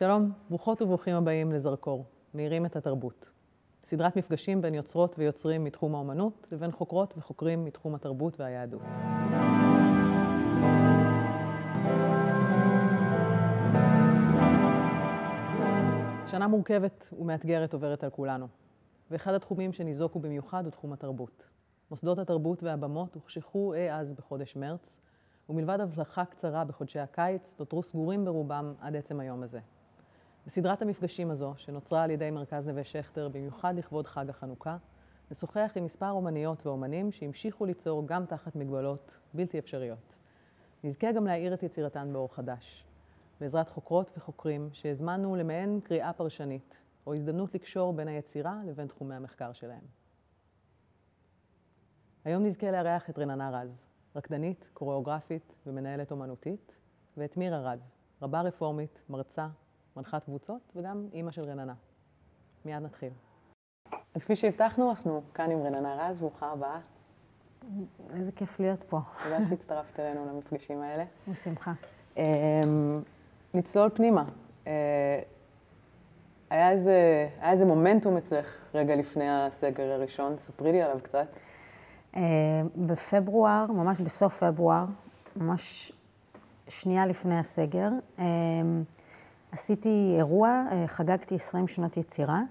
שלום, ברוכות וברוכים הבאים לזרקור, מאירים את התרבות. סדרת מפגשים בין יוצרות ויוצרים מתחום האומנות לבין חוקרות וחוקרים מתחום התרבות והיהדות. שנה מורכבת ומאתגרת עוברת על כולנו, ואחד התחומים שניזוקו במיוחד הוא תחום התרבות. מוסדות התרבות והבמות הוחשכו אי אז בחודש מרץ, ומלבד הבלחה קצרה בחודשי הקיץ, נותרו סגורים ברובם עד עצם היום הזה. בסדרת המפגשים הזו, שנוצרה על ידי מרכז נווה שכטר במיוחד לכבוד חג החנוכה, נשוחח עם מספר אומניות ואומנים שהמשיכו ליצור גם תחת מגבלות בלתי אפשריות. נזכה גם להאיר את יצירתן באור חדש, בעזרת חוקרות וחוקרים שהזמנו למעין קריאה פרשנית, או הזדמנות לקשור בין היצירה לבין תחומי המחקר שלהם. היום נזכה לארח את רננה רז, רקדנית, קוריאוגרפית ומנהלת אומנותית, ואת מירה רז, רבה רפורמית, מרצה, מנחת קבוצות וגם אימא של רננה. מיד נתחיל. אז כפי שהבטחנו, אנחנו כאן עם רננה רז, ברוכה הבאה. איזה כיף להיות פה. תודה שהצטרפת אלינו למפגשים האלה. בשמחה. אמ, נצלול פנימה. אה, היה איזה, היה איזה מומנטום אצלך רגע לפני הסגר הראשון, ספרי לי עליו קצת. אה, בפברואר, ממש בסוף פברואר, ממש שנייה לפני הסגר, אה, עשיתי אירוע, חגגתי 20 שנות יצירה.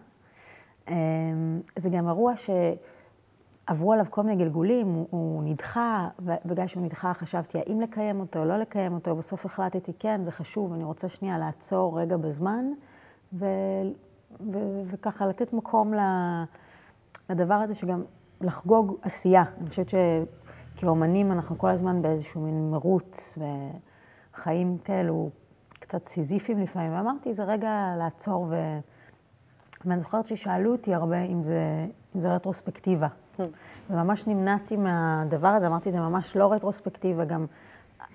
זה גם אירוע שעברו עליו כל מיני גלגולים, הוא נדחה, ובגלל שהוא נדחה חשבתי האם לקיים אותו, או לא לקיים אותו, בסוף החלטתי כן, זה חשוב, אני רוצה שנייה לעצור רגע בזמן, ו, ו, וככה לתת מקום לדבר הזה שגם לחגוג עשייה. אני חושבת שכאומנים אנחנו כל הזמן באיזשהו מין מרוץ וחיים כאלו קצת סיזיפיים לפעמים, ואמרתי, זה רגע לעצור ו... ואני זוכרת ששאלו אותי הרבה אם זה, אם זה רטרוספקטיבה. Hmm. וממש נמנעתי מהדבר הזה, אמרתי, זה ממש לא רטרוספקטיבה, גם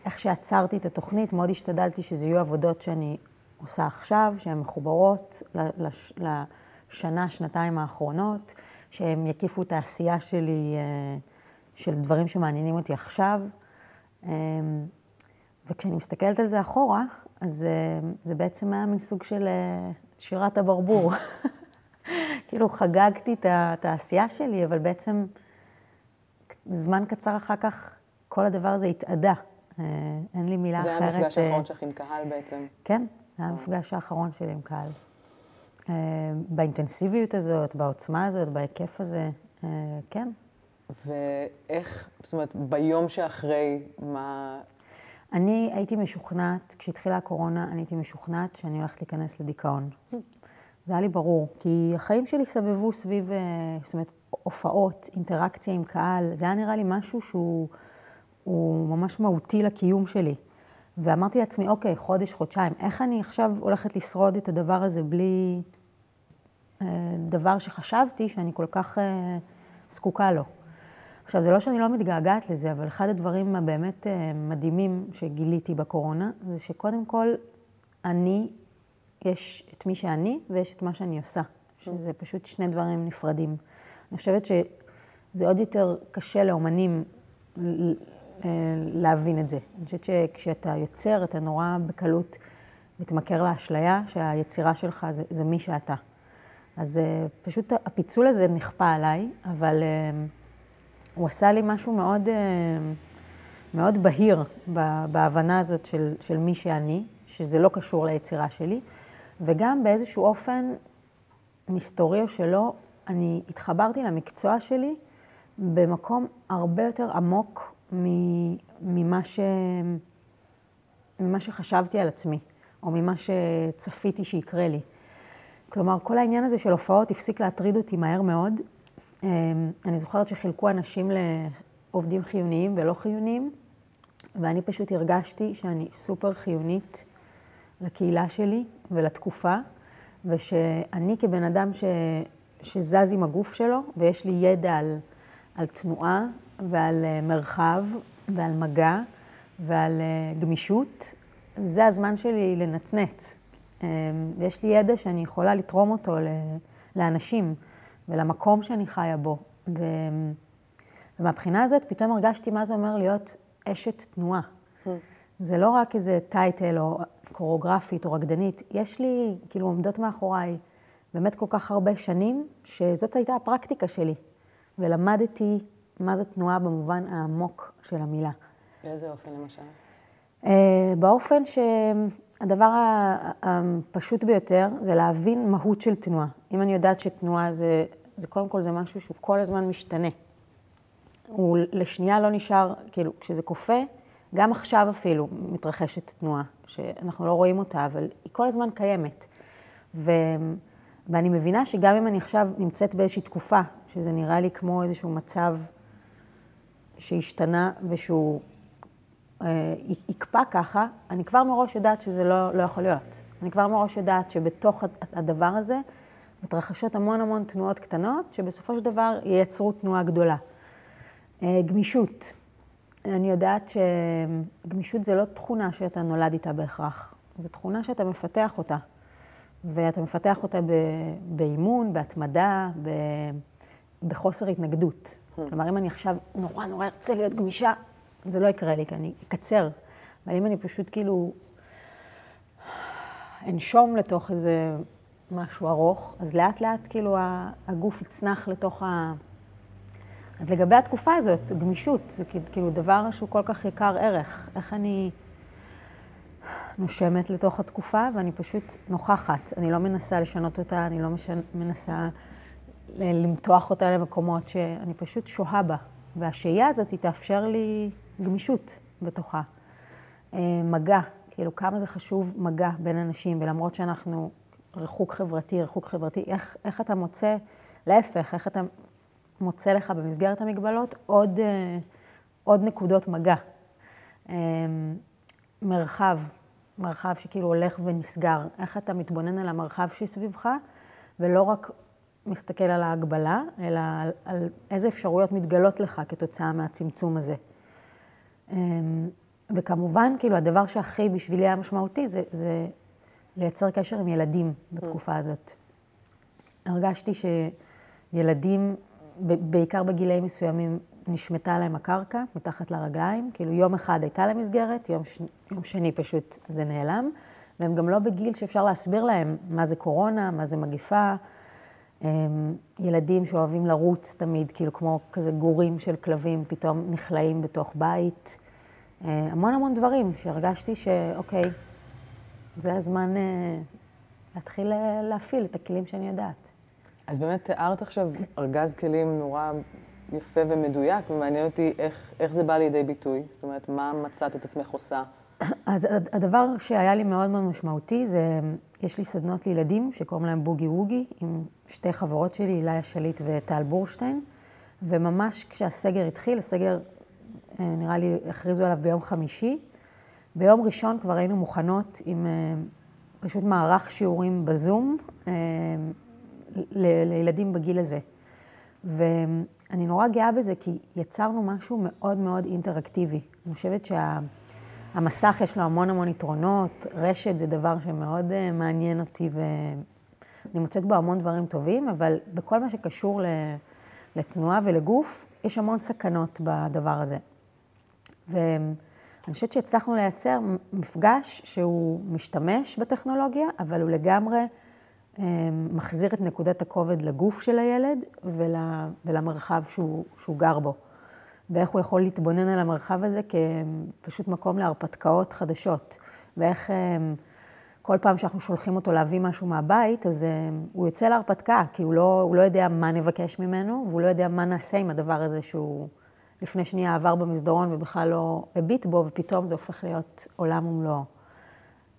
איך שעצרתי את התוכנית, מאוד השתדלתי שזה יהיו עבודות שאני עושה עכשיו, שהן מחוברות לש, לשנה, שנתיים האחרונות. שהם יקיפו את העשייה שלי, אה, של דברים שמעניינים אותי עכשיו. אה, וכשאני מסתכלת על זה אחורה, אז אה, זה בעצם היה מין סוג של שירת הברבור. כאילו חגגתי את העשייה שלי, אבל בעצם זמן קצר אחר כך כל הדבר הזה התאדה. אין לי מילה זה אחרת. זה היה המפגש האחרון שלך עם קהל בעצם. כן, זה היה המפגש האחרון שלי עם קהל. אה, באינטנסיביות הזאת, בעוצמה הזאת, בהיקף הזה, אה, כן. ואיך, זאת אומרת, ביום שאחרי, מה... אני הייתי משוכנעת, כשהתחילה הקורונה, אני הייתי משוכנעת שאני הולכת להיכנס לדיכאון. זה היה לי ברור, כי החיים שלי סבבו סביב, אה, זאת אומרת, הופעות, אינטראקציה עם קהל, זה היה נראה לי משהו שהוא ממש מהותי לקיום שלי. ואמרתי לעצמי, אוקיי, חודש, חודשיים, איך אני עכשיו הולכת לשרוד את הדבר הזה בלי אה, דבר שחשבתי שאני כל כך אה, זקוקה לו. עכשיו, זה לא שאני לא מתגעגעת לזה, אבל אחד הדברים הבאמת אה, מדהימים שגיליתי בקורונה, זה שקודם כל, אני, יש את מי שאני ויש את מה שאני עושה, שזה פשוט שני דברים נפרדים. אני חושבת שזה עוד יותר קשה לאומנים להבין את זה. אני חושבת שכשאתה יוצר, אתה נורא בקלות מתמכר לאשליה שהיצירה שלך זה, זה מי שאתה. אז אה, פשוט הפיצול הזה נכפה עליי, אבל אה, הוא עשה לי משהו מאוד, אה, מאוד בהיר בהבנה הזאת של, של מי שאני, שזה לא קשור ליצירה שלי, וגם באיזשהו אופן, מסתורי או שלא, אני התחברתי למקצוע שלי במקום הרבה יותר עמוק ממה, ש... ממה שחשבתי על עצמי, או ממה שצפיתי שיקרה לי. כלומר, כל העניין הזה של הופעות הפסיק להטריד אותי מהר מאוד. אמ, אני זוכרת שחילקו אנשים לעובדים חיוניים ולא חיוניים, ואני פשוט הרגשתי שאני סופר חיונית לקהילה שלי ולתקופה, ושאני כבן אדם ש... שזז עם הגוף שלו, ויש לי ידע על, על תנועה ועל אה, מרחב ועל מגע ועל אה, גמישות, זה הזמן שלי לנצנץ. אמ, ויש לי ידע שאני יכולה לתרום אותו לאנשים ולמקום שאני חיה בו. ו... ומהבחינה הזאת פתאום הרגשתי מה זה אומר להיות אשת תנועה. Mm. זה לא רק איזה טייטל או קוריאוגרפית או רקדנית, יש לי, כאילו, עומדות מאחוריי באמת כל כך הרבה שנים, שזאת הייתה הפרקטיקה שלי. ולמדתי מה זו תנועה במובן העמוק של המילה. באיזה אופן למשל? Uh, באופן שהדבר הפשוט ביותר זה להבין מהות של תנועה. אם אני יודעת שתנועה זה, זה קודם כל זה משהו שהוא כל הזמן משתנה. הוא לשנייה לא נשאר, כאילו, כשזה כופה, גם עכשיו אפילו מתרחשת תנועה, שאנחנו לא רואים אותה, אבל היא כל הזמן קיימת. ו... ואני מבינה שגם אם אני עכשיו נמצאת באיזושהי תקופה, שזה נראה לי כמו איזשהו מצב שהשתנה ושהוא יקפא ככה, אני כבר מראש יודעת שזה לא, לא יכול להיות. אני כבר מראש יודעת שבתוך הדבר הזה מתרחשות המון המון תנועות קטנות, שבסופו של דבר ייצרו תנועה גדולה. אה, גמישות. אני יודעת שגמישות זה לא תכונה שאתה נולד איתה בהכרח, זו תכונה שאתה מפתח אותה. ואתה מפתח אותה באימון, בהתמדה, בחוסר התנגדות. Hmm. כלומר, אם אני עכשיו נורא נורא ארצה להיות גמישה, זה לא יקרה לי, כי אני אקצר. אבל אם אני פשוט כאילו אנשום לתוך איזה משהו ארוך, אז לאט לאט כאילו הגוף יצנח לתוך ה... אז לגבי התקופה הזאת, גמישות, זה כאילו דבר שהוא כל כך יקר ערך. איך אני נושמת לתוך התקופה ואני פשוט נוכחת. אני לא מנסה לשנות אותה, אני לא משנ... מנסה למתוח אותה למקומות שאני פשוט שוהה בה. והשהייה הזאת היא תאפשר לי גמישות בתוכה. אה, מגע, כאילו כמה זה חשוב מגע בין אנשים, ולמרות שאנחנו ריחוק חברתי, ריחוק חברתי, איך, איך אתה מוצא, להפך, איך אתה מוצא לך במסגרת המגבלות עוד, אה, עוד נקודות מגע. אה, מרחב, מרחב שכאילו הולך ונסגר, איך אתה מתבונן על המרחב שסביבך, ולא רק מסתכל על ההגבלה, אלא על, על איזה אפשרויות מתגלות לך כתוצאה מהצמצום הזה. אמ, וכמובן, כאילו, הדבר שהכי בשבילי היה משמעותי זה, זה לייצר קשר עם ילדים בתקופה הזאת. הרגשתי שילדים, בעיקר בגילאים מסוימים, נשמטה להם הקרקע מתחת לרגליים. כאילו, יום אחד הייתה להם מסגרת, יום, ש... יום שני פשוט זה נעלם. והם גם לא בגיל שאפשר להסביר להם מה זה קורונה, מה זה מגיפה. ילדים שאוהבים לרוץ תמיד, כאילו כמו כזה גורים של כלבים, פתאום נכלאים בתוך בית. אה, המון המון דברים שהרגשתי שאוקיי, זה הזמן אה, להתחיל אה, להפעיל את הכלים שאני יודעת. אז באמת תיארת עכשיו ארגז כלים נורא יפה ומדויק, ומעניין אותי איך, איך זה בא לידי ביטוי. זאת אומרת, מה מצאת את עצמך עושה? אז הדבר שהיה לי מאוד מאוד משמעותי זה, יש לי סדנות לילדים שקוראים להם בוגי ווגי, עם שתי חברות שלי, איליה שליט וטל בורשטיין, וממש כשהסגר התחיל, הסגר, אה, נראה לי, הכריזו עליו ביום חמישי, ביום ראשון כבר היינו מוכנות עם אה, פשוט מערך שיעורים בזום אה, לילדים בגיל הזה. ואני נורא גאה בזה, כי יצרנו משהו מאוד מאוד אינטראקטיבי. אני חושבת שה... המסך יש לו המון המון יתרונות, רשת זה דבר שמאוד uh, מעניין אותי ואני מוצאת בו המון דברים טובים, אבל בכל מה שקשור לתנועה ולגוף, יש המון סכנות בדבר הזה. ואני חושבת שהצלחנו לייצר מפגש שהוא משתמש בטכנולוגיה, אבל הוא לגמרי um, מחזיר את נקודת הכובד לגוף של הילד ול, ולמרחב שהוא, שהוא גר בו. ואיך הוא יכול להתבונן על המרחב הזה כפשוט מקום להרפתקאות חדשות. ואיך אמ, כל פעם שאנחנו שולחים אותו להביא משהו מהבית, אז אמ, הוא יוצא להרפתקה, כי הוא לא, הוא לא יודע מה נבקש ממנו, והוא לא יודע מה נעשה עם הדבר הזה שהוא לפני שנייה עבר במסדרון ובכלל לא הביט בו, ופתאום זה הופך להיות עולם ומלואו.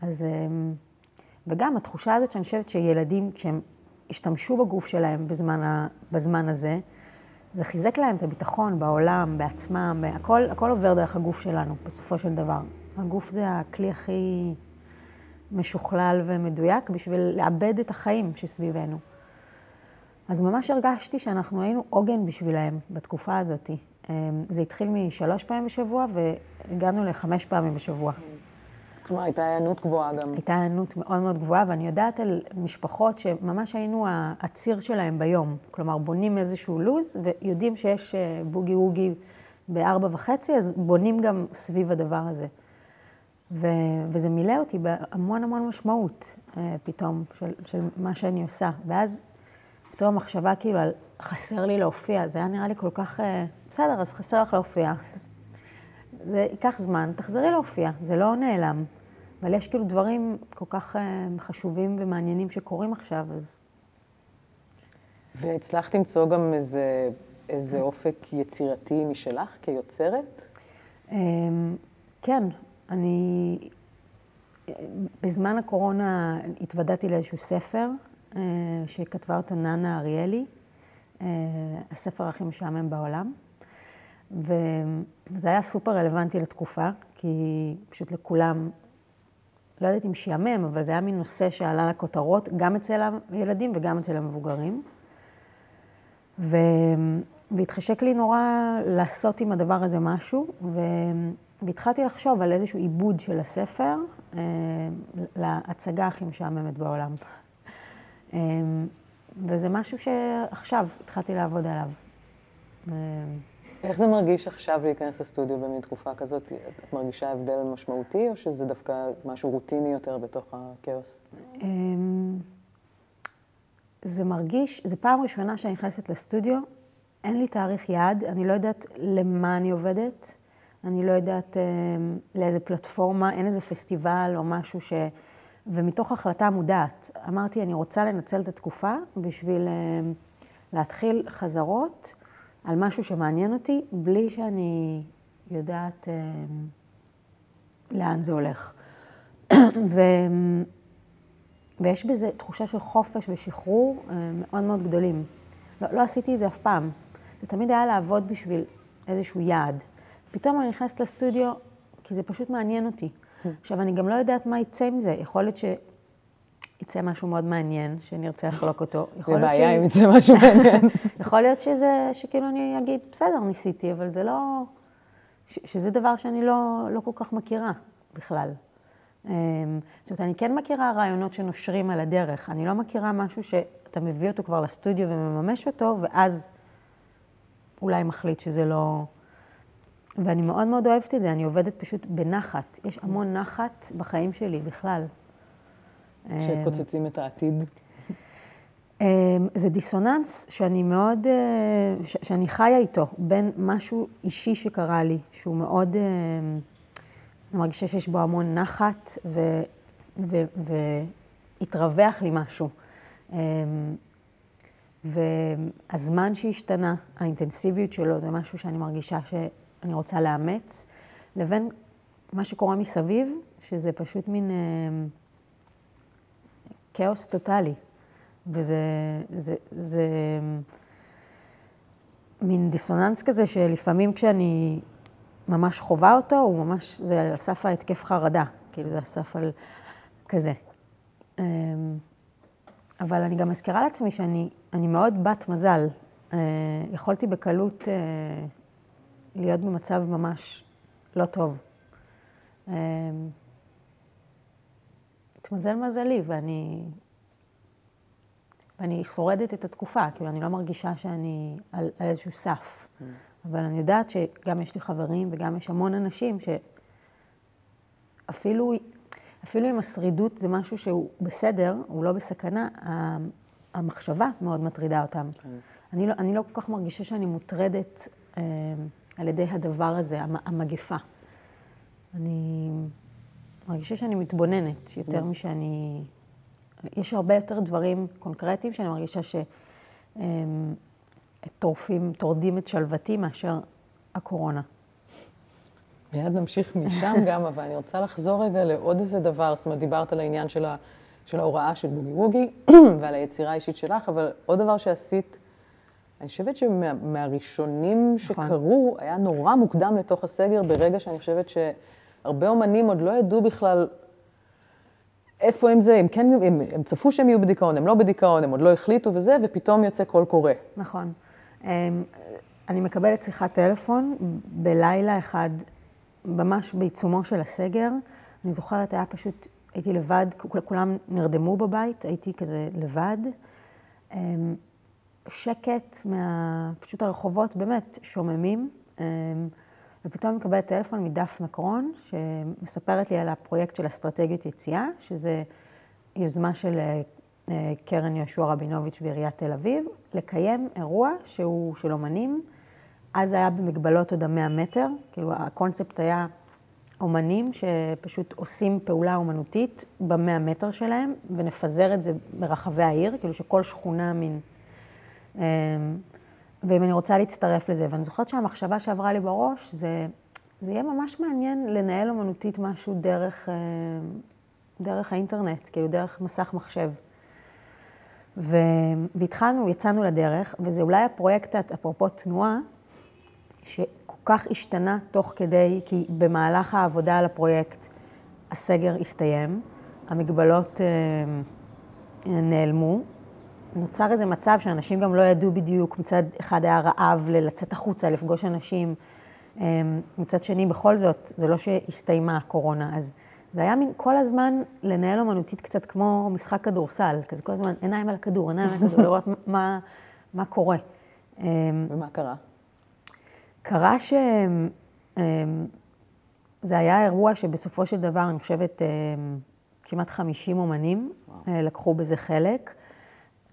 אז, אמ, וגם התחושה הזאת שאני חושבת שילדים, כשהם השתמשו בגוף שלהם בזמן, בזמן הזה, זה חיזק להם את הביטחון בעולם, בעצמם, הכל, הכל עובר דרך הגוף שלנו, בסופו של דבר. הגוף זה הכלי הכי משוכלל ומדויק בשביל לעבד את החיים שסביבנו. אז ממש הרגשתי שאנחנו היינו עוגן בשבילהם בתקופה הזאת. אמ, זה התחיל משלוש פעמים בשבוע והגענו לחמש פעמים בשבוע. כלומר, הייתה היענות גבוהה גם. הייתה היענות מאוד מאוד גבוהה, ואני יודעת על משפחות שממש היינו הציר שלהם ביום. כלומר, בונים איזשהו לו"ז, ויודעים שיש אה, בוגי ווגי בארבע וחצי, אז בונים גם סביב הדבר הזה. ו, וזה מילא אותי בהמון המון משמעות אה, פתאום של, של מה שאני עושה. ואז פתאום המחשבה כאילו על חסר לי להופיע, זה היה נראה לי כל כך, אה, בסדר, אז חסר לך להופיע. זה ייקח זמן, תחזרי להופיע, זה לא נעלם. אבל יש כאילו דברים כל כך אה, חשובים ומעניינים שקורים עכשיו, אז... והצלחת למצוא גם איזה, איזה אופק יצירתי משלך כיוצרת? אמ, כן, אני בזמן הקורונה התוודעתי לאיזשהו ספר אה, שכתבה אותו ננה אריאלי, אה, הספר הכי משעמם בעולם. וזה היה סופר רלוונטי לתקופה, כי פשוט לכולם, לא יודעת אם שיאמם, אבל זה היה מין נושא שעלה לכותרות, גם אצל הילדים וגם אצל המבוגרים. ו... והתחשק לי נורא לעשות עם הדבר הזה משהו, ו... והתחלתי לחשוב על איזשהו עיבוד של הספר אה, להצגה הכי משעממת בעולם. אה, וזה משהו שעכשיו התחלתי לעבוד עליו. אה, איך זה מרגיש עכשיו להיכנס לסטודיו במין תקופה כזאת? את מרגישה הבדל משמעותי, או שזה דווקא משהו רוטיני יותר בתוך הכאוס? אמ, זה מרגיש, זו פעם ראשונה שאני נכנסת לסטודיו, אין לי תאריך יעד, אני לא יודעת למה אני עובדת, אני לא יודעת אמ, לאיזה פלטפורמה, אין איזה פסטיבל או משהו ש... ומתוך החלטה מודעת, אמרתי, אני רוצה לנצל את התקופה בשביל אמ, להתחיל חזרות. על משהו שמעניין אותי, בלי שאני יודעת אה, לאן זה הולך. ו... ויש בזה תחושה של חופש ושחרור אה, מאוד מאוד גדולים. לא, לא עשיתי את זה אף פעם. זה תמיד היה לעבוד בשביל איזשהו יעד. פתאום אני נכנסת לסטודיו, כי זה פשוט מעניין אותי. עכשיו, אני גם לא יודעת מה יצא עם זה. יכול להיות ש... יצא משהו מאוד מעניין, שנרצה לחלוק אותו. זה בעיה אם יצא משהו מעניין. יכול להיות שזה, שכאילו אני אגיד, בסדר, ניסיתי, אבל זה לא... ש, שזה דבר שאני לא, לא כל כך מכירה בכלל. אמ, זאת אומרת, אני כן מכירה רעיונות שנושרים על הדרך. אני לא מכירה משהו שאתה מביא אותו כבר לסטודיו ומממש אותו, ואז אולי מחליט שזה לא... ואני מאוד מאוד אוהבת את זה, אני עובדת פשוט בנחת. יש המון נחת בחיים שלי בכלל. כשקוצצים את העתיד? אמ, זה דיסוננס שאני מאוד, אה, שאני חיה איתו, בין משהו אישי שקרה לי, שהוא מאוד, אה, אני מרגישה שיש בו המון נחת, והתרווח לי משהו. אמ, והזמן שהשתנה, האינטנסיביות שלו, זה משהו שאני מרגישה שאני רוצה לאמץ, לבין מה שקורה מסביב, שזה פשוט מין... אמ, כאוס טוטאלי. וזה זה, זה מין דיסוננס כזה שלפעמים כשאני ממש חווה אותו, הוא ממש, זה על סף ההתקף חרדה, כאילו זה הסף על כזה. אמ, אבל אני גם מזכירה לעצמי שאני מאוד בת מזל. אה, יכולתי בקלות אה, להיות במצב ממש לא טוב. התמזל מזלי, ואני, ואני שורדת את התקופה, כאילו, אני לא מרגישה שאני על, על איזשהו סף. Mm. אבל אני יודעת שגם יש לי חברים וגם יש המון אנשים שאפילו אפילו אם השרידות זה משהו שהוא בסדר, הוא לא בסכנה, המחשבה מאוד מטרידה אותם. Mm. אני, לא, אני לא כל כך מרגישה שאני מוטרדת אה, על ידי הדבר הזה, המגפה. אני... מרגישה שאני מתבוננת יותר mm. משאני... יש הרבה יותר דברים קונקרטיים שאני מרגישה שטורפים, טורדים את שלוותי מאשר הקורונה. מיד נמשיך משם גם, אבל אני רוצה לחזור רגע לעוד איזה דבר. זאת אומרת, דיברת על העניין של, ה, של ההוראה של בוגי ווגי ועל היצירה האישית שלך, אבל עוד דבר שעשית, אני חושבת שמהראשונים נכון. שקרו, היה נורא מוקדם לתוך הסגר, ברגע שאני חושבת ש... הרבה אומנים עוד לא ידעו בכלל איפה הם זה, הם כן, הם, הם צפו שהם יהיו בדיכאון, הם לא בדיכאון, הם עוד לא החליטו וזה, ופתאום יוצא קול קורא. נכון. אמ, אני מקבלת שיחת טלפון בלילה אחד, ממש בעיצומו של הסגר. אני זוכרת, היה פשוט, הייתי לבד, כולם נרדמו בבית, הייתי כזה לבד. אמ, שקט, מה, פשוט הרחובות באמת שוממים. ופתאום מקבלת טלפון מדפנה קרון, שמספרת לי על הפרויקט של אסטרטגיות יציאה, שזה יוזמה של אה, קרן יהושע רבינוביץ' ועיריית תל אביב, לקיים אירוע שהוא של אומנים. אז היה במגבלות עוד המאה מטר, כאילו הקונספט היה אומנים שפשוט עושים פעולה אומנותית במאה מטר שלהם, ונפזר את זה ברחבי העיר, כאילו שכל שכונה מין... ואם אני רוצה להצטרף לזה, ואני זוכרת שהמחשבה שעברה לי בראש, זה, זה יהיה ממש מעניין לנהל אומנותית משהו דרך, אה, דרך האינטרנט, כאילו דרך מסך מחשב. ו... והתחלנו, יצאנו לדרך, וזה אולי הפרויקט, אפרופו תנועה, שכל כך השתנה תוך כדי, כי במהלך העבודה על הפרויקט הסגר הסתיים, המגבלות אה, נעלמו, נוצר איזה מצב שאנשים גם לא ידעו בדיוק, מצד אחד היה רעב לצאת החוצה, לפגוש אנשים, אה, מצד שני, בכל זאת, זה לא שהסתיימה הקורונה, אז זה היה מין כל הזמן לנהל אומנותית קצת כמו משחק כדורסל, כזה כל הזמן עיניים על הכדור, עיניים על הכדור, לראות מה, מה קורה. ומה קרה? קרה ש... זה היה אירוע שבסופו של דבר, אני חושבת, כמעט 50 אומנים וואו. אה, לקחו בזה חלק.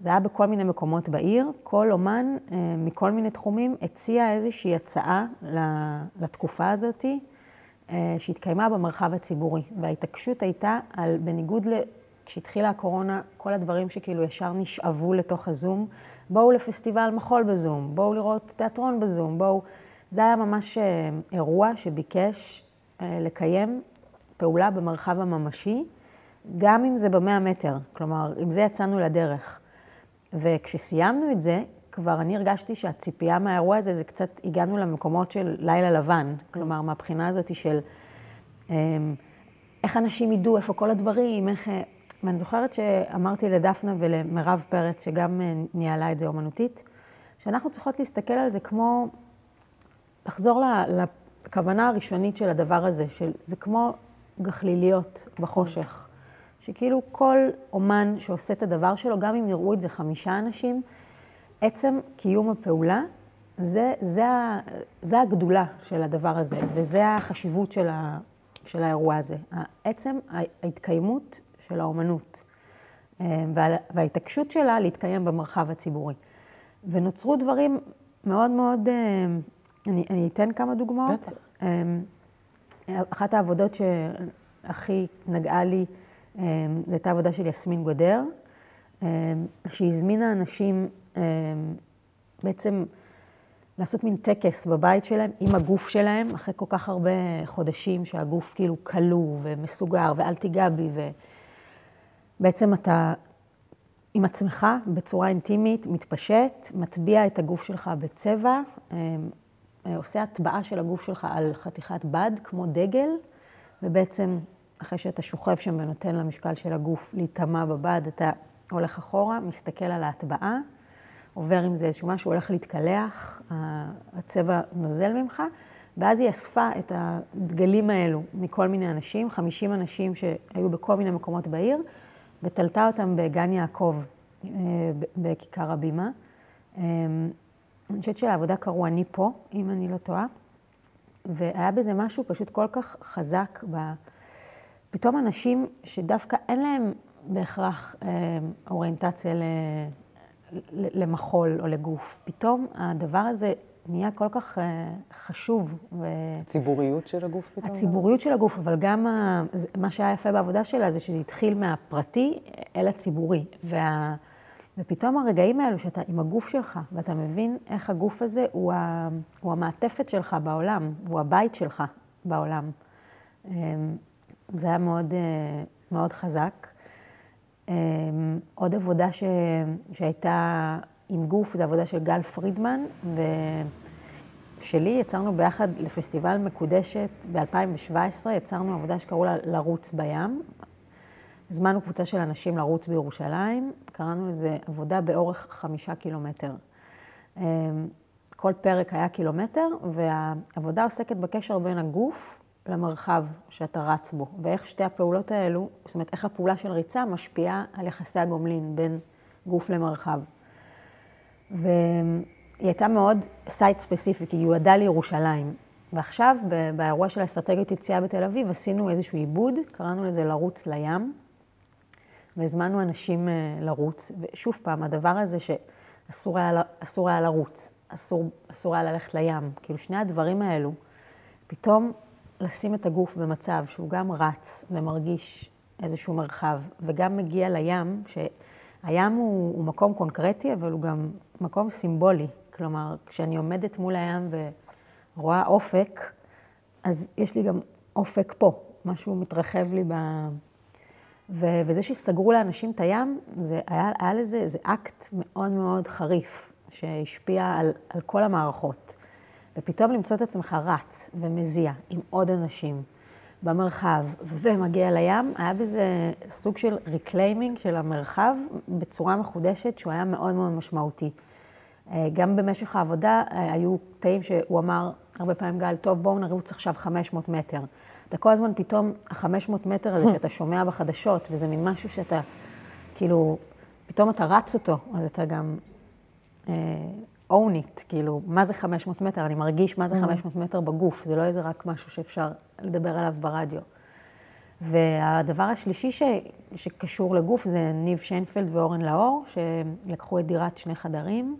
זה היה בכל מיני מקומות בעיר. כל אומן מכל מיני תחומים הציע איזושהי הצעה לתקופה הזאתי. אה, שהתקיימה במרחב הציבורי. וההתעקשות הייתה על, בניגוד ל... כשהתחילה הקורונה, כל הדברים שכאילו ישר נשאבו לתוך הזום, בואו לפסטיבל מחול בזום, בואו לראות תיאטרון בזום, בואו... זה היה ממש אה, אירוע שביקש אה, לקיים פעולה במרחב הממשי, גם אם זה במאה מטר, כלומר, עם זה יצאנו לדרך. וכשסיימנו את זה, כבר אני הרגשתי שהציפייה מהאירוע הזה, זה קצת, הגענו למקומות של לילה לבן. כלומר, מהבחינה הזאת של אמ, איך אנשים ידעו איפה כל הדברים, איך... ואני זוכרת שאמרתי לדפנה ולמירב פרץ, שגם אה, ניהלה את זה אומנותית, שאנחנו צריכות להסתכל על זה כמו, לחזור לכוונה הראשונית של הדבר הזה, של, זה כמו גחליליות בחושך. שכאילו כל אומן שעושה את הדבר שלו, גם אם יראו את זה חמישה אנשים, עצם קיום הפעולה, זה, זה, זה הגדולה של הדבר הזה, וזה החשיבות של, ה, של האירוע הזה. עצם ההתקיימות של האומנות, אה, וההתעקשות שלה להתקיים במרחב הציבורי. ונוצרו דברים מאוד מאוד, אה, אני, אני אתן כמה דוגמאות. בטח. אה, אחת העבודות שהכי נגעה לי, זו הייתה עבודה של יסמין גודר, שהזמינה אנשים אמ, בעצם לעשות מין טקס בבית שלהם עם הגוף שלהם, אחרי כל כך הרבה חודשים שהגוף כאילו כלוא ומסוגר ואל תיגע בי, ובעצם אתה עם עצמך בצורה אינטימית, מתפשט, מטביע את הגוף שלך בצבע, עושה הטבעה של הגוף שלך על חתיכת בד, כמו דגל, ובעצם אחרי שאתה שוכב שם ונותן למשקל של הגוף להיטמע בבד, אתה הולך אחורה, מסתכל על ההטבעה. עובר עם זה איזשהו משהו, הולך להתקלח, הצבע נוזל ממך, ואז היא אספה את הדגלים האלו מכל מיני אנשים, 50 אנשים שהיו בכל מיני מקומות בעיר, ותלתה אותם בגן יעקב, אה, בכיכר הבימה. אה, אני חושבת שלעבודה קראו אני פה, אם אני לא טועה, והיה בזה משהו פשוט כל כך חזק, ב... פתאום אנשים שדווקא אין להם בהכרח אה, אוריינטציה למחול או לגוף. פתאום הדבר הזה נהיה כל כך אה, חשוב. ו... הציבוריות של הגוף פתאום? הציבוריות של הגוף, אבל גם ה... מה שהיה יפה בעבודה שלה זה שזה התחיל מהפרטי אל הציבורי. וה... ופתאום הרגעים האלו שאתה עם הגוף שלך, ואתה מבין איך הגוף הזה הוא, ה... הוא המעטפת שלך בעולם, הוא הבית שלך בעולם. זה היה מאוד, אה, מאוד חזק. אמ, עוד עבודה ש... שהייתה עם גוף, זו עבודה של גל פרידמן, ושלי, יצרנו ביחד לפסטיבל מקודשת ב-2017, יצרנו עבודה שקראו לה לרוץ בים. הזמנו קבוצה של אנשים לרוץ בירושלים, קראנו לזה עבודה באורך חמישה קילומטר. אמ, כל פרק היה קילומטר, והעבודה עוסקת בקשר בין הגוף למרחב שאתה רץ בו, ואיך שתי הפעולות האלו, זאת אומרת, איך הפעולה של ריצה משפיעה על יחסי הגומלין בין גוף למרחב. והיא הייתה מאוד סייט ספציפי, כי היא יועדה לירושלים. ועכשיו, באירוע של אסטרטגיות יציאה בתל אביב, עשינו איזשהו עיבוד, קראנו לזה לרוץ לים, והזמנו אנשים אה, לרוץ. ושוב פעם, הדבר הזה שאסור היה, היה לרוץ, אסור, אסור היה ללכת לים, כאילו שני הדברים האלו, פתאום לשים את הגוף במצב שהוא גם רץ ומרגיש איזשהו מרחב, וגם מגיע לים, שהים הוא, הוא מקום קונקרטי, אבל הוא גם מקום סימבולי. כלומר, כשאני עומדת מול הים ורואה אופק, אז יש לי גם אופק פה, משהו מתרחב לי ב... ו- וזה שסגרו לאנשים את הים, זה היה, היה לזה איזה אקט מאוד מאוד חריף, שהשפיע על, על כל המערכות. ופתאום למצוא את עצמך רץ ומזיע עם עוד אנשים במרחב ומגיע לים, היה בזה סוג של reclaiming של המרחב בצורה מחודשת, שהוא היה מאוד מאוד משמעותי. אה, גם במשך העבודה אה, היו קטעים שהוא אמר הרבה פעמים, גל, טוב, בואו נרוץ עכשיו 500 מטר. אתה כל הזמן פתאום, ה-500 מטר הזה שאתה שומע בחדשות, וזה מין משהו שאתה, כאילו, פתאום אתה רץ אותו, אז אתה גם אה, own it, כאילו, מה זה 500 מטר? אני מרגיש מה זה 500 מטר בגוף, זה לא איזה רק משהו שאפשר לדבר עליו ברדיו. והדבר השלישי ש, שקשור לגוף זה ניב שיינפלד ואורן לאור, שלקחו את דירת שני חדרים,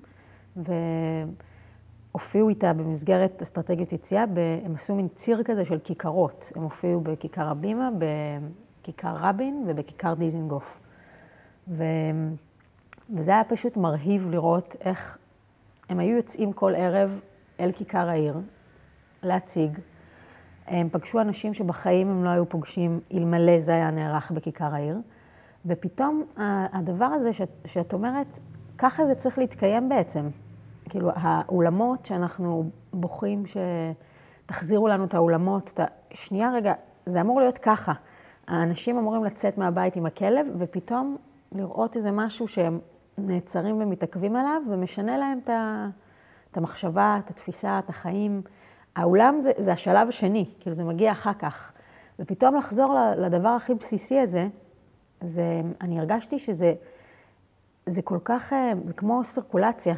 והופיעו איתה במסגרת אסטרטגיות יציאה, הם עשו מין ציר כזה של כיכרות. הם הופיעו בכיכר הבימה, בכיכר רבין ובכיכר דיזינגוף. ו... וזה היה פשוט מרהיב לראות איך הם היו יוצאים כל ערב אל כיכר העיר להציג. הם פגשו אנשים שבחיים הם לא היו פוגשים אלמלא זה היה נערך בכיכר העיר. ופתאום הדבר הזה שאת, שאת אומרת, ככה זה צריך להתקיים בעצם. כאילו, האולמות שאנחנו בוכים שתחזירו לנו את האולמות, ה... שנייה רגע, זה אמור להיות ככה. האנשים אמורים לצאת מהבית עם הכלב, ופתאום לראות איזה משהו שהם נעצרים ומתעכבים עליו, ומשנה להם את המחשבה, את התפיסה, את החיים. האולם זה, זה השלב השני, כאילו זה מגיע אחר כך. ופתאום לחזור לדבר הכי בסיסי הזה, זה, אני הרגשתי שזה זה כל כך, אה, זה כמו סירקולציה.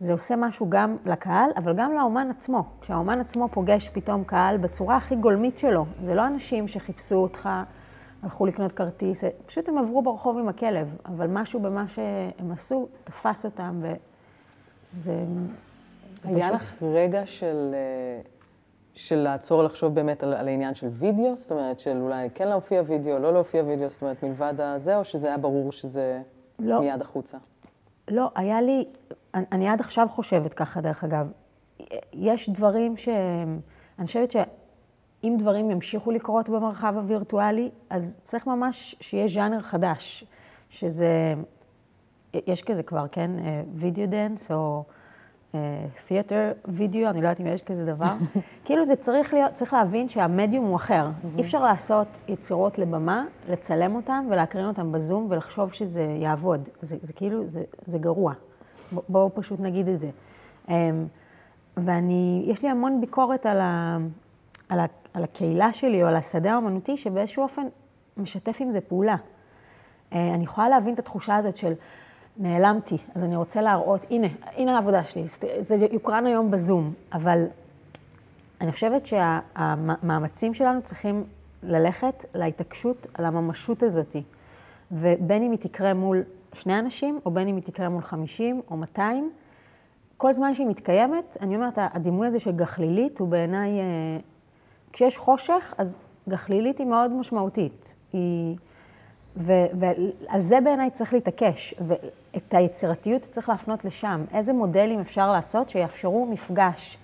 זה עושה משהו גם לקהל, אבל גם לאומן עצמו. כשהאומן עצמו פוגש פתאום קהל בצורה הכי גולמית שלו, זה לא אנשים שחיפשו אותך, הלכו לקנות כרטיס, פשוט הם עברו ברחוב עם הכלב, אבל משהו במה שהם עשו תפס אותם, וזה... היה לך רגע של, אה, של לעצור לחשוב באמת על, על העניין של וידאו? זאת אומרת, של אולי כן להופיע וידאו, לא להופיע וידאו, זאת אומרת, מלבד הזה, או שזה היה ברור שזה לא, מיד החוצה? לא, היה לי, אני, אני עד עכשיו חושבת ככה, דרך אגב. יש דברים ש... אני חושבת שאם דברים ימשיכו לקרות במרחב הווירטואלי, אז צריך ממש שיהיה ז'אנר חדש, שזה, יש כזה כבר, כן? video dance, או... תיאטר וידאו, אני לא יודעת אם יש כזה דבר. כאילו זה צריך להיות, צריך להבין שהמדיום הוא אחר. אי אפשר לעשות יצירות לבמה, לצלם אותן ולהקרין אותן בזום ולחשוב שזה יעבוד. זה, זה כאילו, זה, זה גרוע. בואו פשוט נגיד את זה. אמ, ואני, יש לי המון ביקורת על, ה, על, ה, על הקהילה שלי או על השדה האומנותי, שבאיזשהו אופן משתף עם זה פעולה. אה, אני יכולה להבין את התחושה הזאת של... נעלמתי, אז אני רוצה להראות, הנה, הנה העבודה שלי, זה יוקרן היום בזום, אבל אני חושבת שהמאמצים שלנו צריכים ללכת להתעקשות על הממשות הזאת, ובין אם היא תקרה מול שני אנשים, או בין אם היא תקרה מול 50 או 200, כל זמן שהיא מתקיימת, אני אומרת, הדימוי הזה של גחלילית הוא בעיניי, אה, כשיש חושך, אז גחלילית היא מאוד משמעותית. היא... ו- ועל זה בעיניי צריך להתעקש, ואת היצירתיות צריך להפנות לשם. איזה מודלים אפשר לעשות שיאפשרו מפגש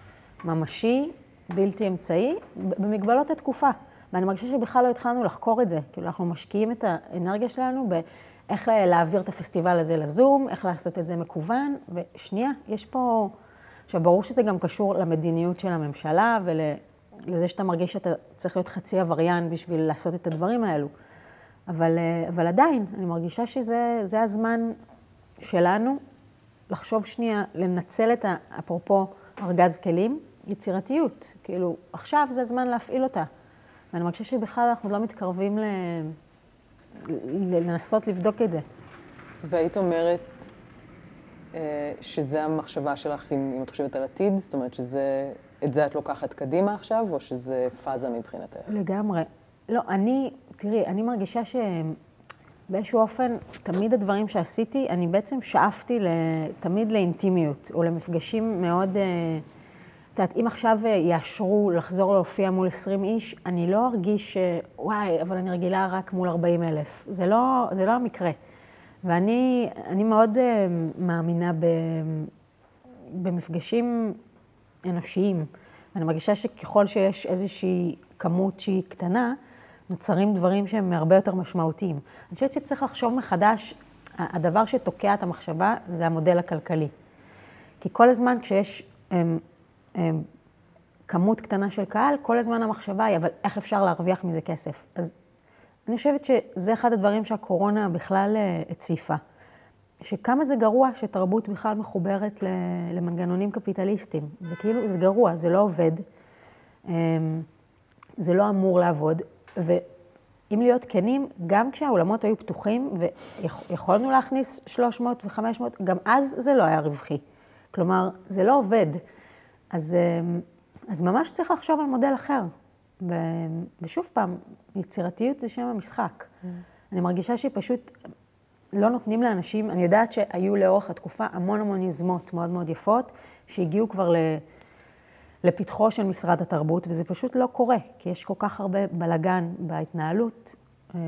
ממשי, בלתי אמצעי, במגבלות התקופה. ואני מרגישה שבכלל לא התחלנו לחקור את זה. כאילו, אנחנו משקיעים את האנרגיה שלנו באיך להעביר את הפסטיבל הזה לזום, איך לעשות את זה מקוון, ושנייה, יש פה... עכשיו, ברור שזה גם קשור למדיניות של הממשלה ולזה שאתה מרגיש שאתה צריך להיות חצי עבריין בשביל לעשות את הדברים האלו. אבל, אה, אבל עדיין, אני מרגישה שזה הזמן שלנו לחשוב שנייה, לנצל את, אפרופו ארגז כלים, יצירתיות. כאילו, עכשיו זה הזמן להפעיל אותה. ואני מרגישה שבכלל אנחנו לא מתקרבים ל... לנסות לבדוק את זה. והיית אומרת אה, שזה המחשבה שלך, אם, אם את חושבת על עתיד? זאת אומרת שזה את זה את לוקחת קדימה עכשיו, או שזה פאזה מבחינתך? לגמרי. לא, אני, תראי, אני מרגישה שבאיזשהו אופן, תמיד הדברים שעשיתי, אני בעצם שאפתי תמיד לאינטימיות, או למפגשים מאוד... אה, את יודעת, אם עכשיו אה, יאשרו לחזור להופיע מול 20 איש, אני לא ארגיש, וואי, אבל אני רגילה רק מול 40 אלף. זה לא, זה לא המקרה. ואני מאוד אה, מאמינה במפגשים אנושיים. אני מרגישה שככל שיש איזושהי כמות שהיא קטנה, נוצרים דברים שהם הרבה יותר משמעותיים. אני חושבת שצריך לחשוב מחדש, הדבר שתוקע את המחשבה זה המודל הכלכלי. כי כל הזמן כשיש הם, הם, כמות קטנה של קהל, כל הזמן המחשבה היא, אבל איך אפשר להרוויח מזה כסף? אז אני חושבת שזה אחד הדברים שהקורונה בכלל אה, הציפה. שכמה זה גרוע שתרבות בכלל מחוברת למנגנונים קפיטליסטיים. זה כאילו, זה גרוע, זה לא עובד, אמ, זה לא אמור לעבוד, ואם להיות כנים, גם כשהאולמות היו פתוחים ויכולנו להכניס 300 ו-500, גם אז זה לא היה רווחי. כלומר, זה לא עובד. אז, אמ, אז ממש צריך לחשוב על מודל אחר. ושוב פעם, יצירתיות זה שם המשחק. Mm. אני מרגישה שפשוט לא נותנים לאנשים, אני יודעת שהיו לאורך התקופה המון המון יוזמות מאוד מאוד יפות, שהגיעו כבר לפתחו של משרד התרבות, וזה פשוט לא קורה, כי יש כל כך הרבה בלגן בהתנהלות. אה,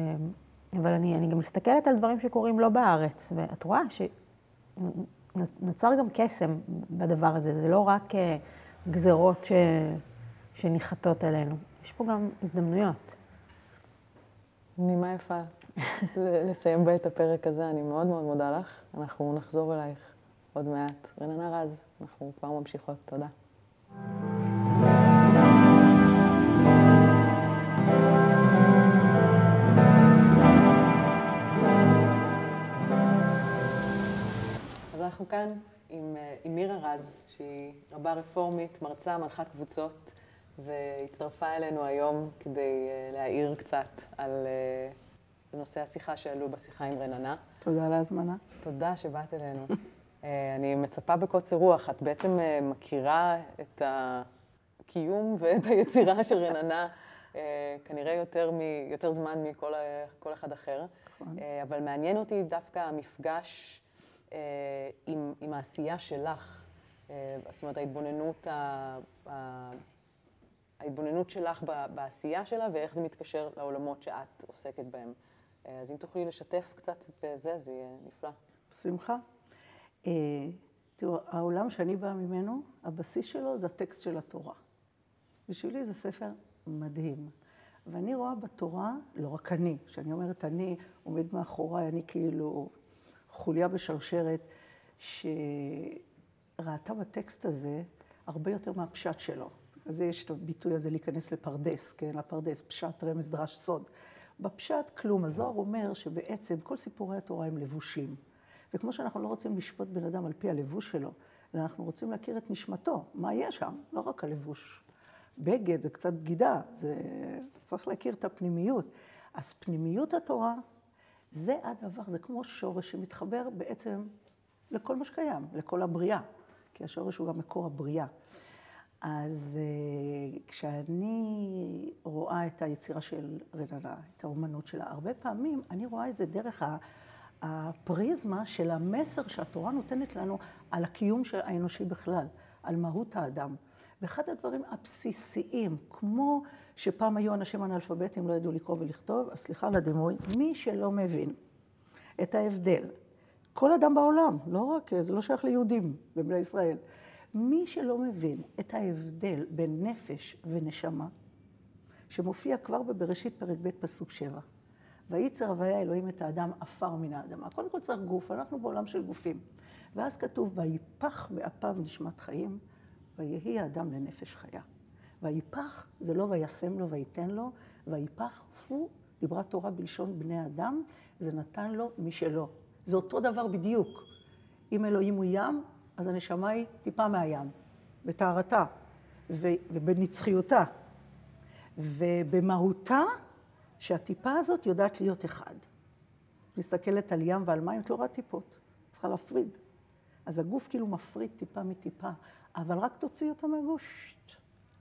אבל אני, אני גם מסתכלת על דברים שקורים לא בארץ, ואת רואה שנוצר גם קסם בדבר הזה, זה לא רק אה, גזרות ש, שניחתות עלינו, יש פה גם הזדמנויות. נימה יפה. לסיים בה את הפרק הזה. אני מאוד מאוד מודה לך. אנחנו נחזור אלייך עוד מעט. רננה רז, אנחנו כבר ממשיכות. תודה. אז אנחנו כאן עם, אה, עם מירה רז, שהיא רבה רפורמית, מרצה, מנחת קבוצות, והצטרפה אלינו היום כדי אה, להעיר קצת על אה, לנושא השיחה שעלו בשיחה עם רננה. תודה על ההזמנה. תודה שבאת אלינו. אה, אני מצפה בקוצר רוח. את בעצם מכירה את הקיום ואת היצירה של רננה אה, כנראה יותר, מ, יותר זמן מכל אחד אחר. נכון. אבל מעניין אותי דווקא המפגש עם, עם העשייה שלך. זאת אומרת, ההתבוננות, ההתבוננות שלך בעשייה שלה ואיך זה מתקשר לעולמות שאת עוסקת בהם. אה, אז אם תוכלי לשתף קצת בזה, זה יהיה נפלא. בשמחה. אה, תראו, העולם שאני באה ממנו, הבסיס שלו זה הטקסט של התורה. בשבילי זה ספר מדהים. ואני רואה בתורה, לא רק אני, כשאני אומרת אני, עומד מאחוריי, אני כאילו חוליה בשרשרת, שראתה בטקסט הזה הרבה יותר מהפשט שלו. אז יש את הביטוי הזה להיכנס לפרדס, כן? לפרדס, פשט, רמז, דרש, סוד. בפשט כלום. הזוהר אומר שבעצם כל סיפורי התורה הם לבושים. וכמו שאנחנו לא רוצים לשפוט בן אדם על פי הלבוש שלו, אלא אנחנו רוצים להכיר את נשמתו, מה יש שם, לא רק הלבוש. בגד זה קצת בגידה, זה... צריך להכיר את הפנימיות. אז פנימיות התורה, זה הדבר, זה כמו שורש שמתחבר בעצם לכל מה שקיים, לכל הבריאה, כי השורש הוא גם מקור הבריאה. אז uh, כשאני רואה את היצירה של רננה, את האומנות שלה, הרבה פעמים אני רואה את זה דרך הפריזמה של המסר שהתורה נותנת לנו על הקיום של האנושי בכלל, על מהות האדם. ואחד הדברים הבסיסיים, כמו שפעם היו אנשים אנאלפביתים, לא ידעו לקרוא ולכתוב, אז סליחה על הדימוי, מי שלא מבין את ההבדל, כל אדם בעולם, לא רק, זה לא שייך ליהודים בבני ישראל, מי שלא מבין את ההבדל בין נפש ונשמה, שמופיע כבר בבראשית פרק ב' פסוק שבע, וייצר הוויה אלוהים את האדם עפר מן האדמה. קודם כל צריך גוף, אנחנו בעולם של גופים. ואז כתוב, ויפח באפיו נשמת חיים, ויהי האדם לנפש חיה. ויפח זה לא וישם לו וייתן לו, ויפח, פו, דיברה תורה בלשון בני אדם, זה נתן לו משלו. זה אותו דבר בדיוק. אם אלוהים הוא ים, אז הנשמה היא טיפה מהים, בטהרתה ובנצחיותה. ובמהותה, שהטיפה הזאת יודעת להיות אחד. מסתכלת על ים ועל מים, את לא רואה טיפות, צריכה להפריד. אז הגוף כאילו מפריד טיפה מטיפה, אבל רק תוציא אותו מהגוש,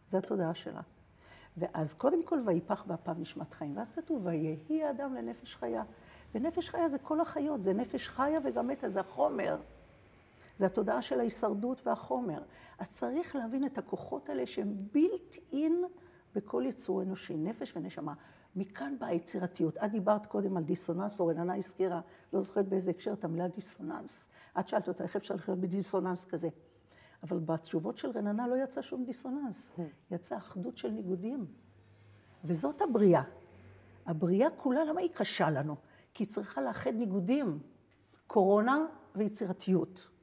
זו התודעה שלה. ואז קודם כל, ויפח באפיו נשמת חיים. ואז כתוב, ויהי האדם לנפש חיה. ונפש חיה זה כל החיות, זה נפש חיה וגם מתה, זה החומר. זה התודעה של ההישרדות והחומר. אז צריך להבין את הכוחות האלה שהם בילט אין בכל יצור אנושי, נפש ונשמה. מכאן באה היצירתיות. את דיברת קודם על דיסוננס, או רננה הזכירה, לא זוכרת באיזה הקשר, את המילה דיסוננס. את שאלת אותה, איך אפשר לחיות בדיסוננס כזה? אבל בתשובות של רננה לא יצא שום דיסוננס. יצא אחדות של ניגודים. וזאת הבריאה. הבריאה כולה, למה היא קשה לנו? כי היא צריכה לאחד ניגודים. קורונה ויצירתיות.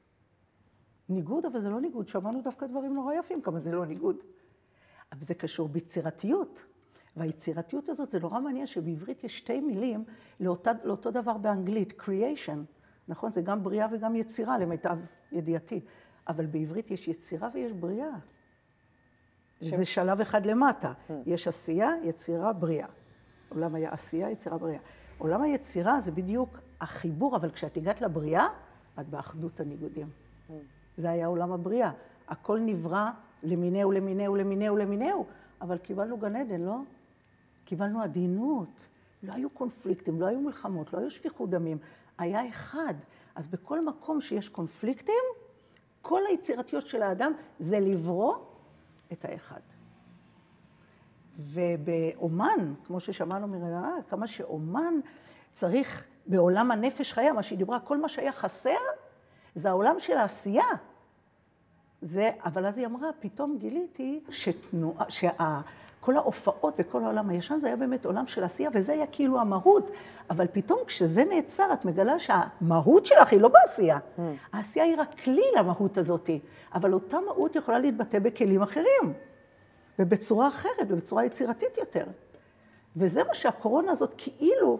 ניגוד, אבל זה לא ניגוד. שמענו דווקא דברים נורא יפים, כמה זה לא ניגוד. אבל זה קשור ביצירתיות. והיצירתיות הזאת, זה נורא מעניין שבעברית יש שתי מילים לאותה, לאותו דבר באנגלית, creation, נכון? זה גם בריאה וגם יצירה, למיטב ידיעתי. אבל בעברית יש יצירה ויש בריאה. ש... זה שלב אחד למטה. Hmm. יש עשייה, יצירה, בריאה. עולם היה עשייה, יצירה, בריאה. עולם היצירה זה בדיוק החיבור, אבל כשאת הגעת לבריאה, את באחדות הניגודים. Hmm. זה היה עולם הבריאה. הכל נברא למיניהו, למיניהו, למיניהו, למיניהו, אבל קיבלנו גן עדן, לא? קיבלנו עדינות. לא היו קונפליקטים, לא היו מלחמות, לא היו שפיכות דמים. היה אחד. אז בכל מקום שיש קונפליקטים, כל היצירתיות של האדם זה לברוא את האחד. ובאומן, כמו ששמענו מרננה, כמה שאומן צריך בעולם הנפש חיה, מה שהיא דיברה, כל מה שהיה חסר, זה העולם של העשייה. זה, אבל אז היא אמרה, פתאום גיליתי שתנועה, שה... כל ההופעות וכל העולם הישן זה היה באמת עולם של עשייה, וזה היה כאילו המהות. אבל פתאום כשזה נעצר, את מגלה שהמהות שלך היא לא בעשייה. Mm. העשייה היא רק כלי למהות הזאת, אבל אותה מהות יכולה להתבטא בכלים אחרים, ובצורה אחרת, ובצורה יצירתית יותר. וזה מה שהקורונה הזאת כאילו,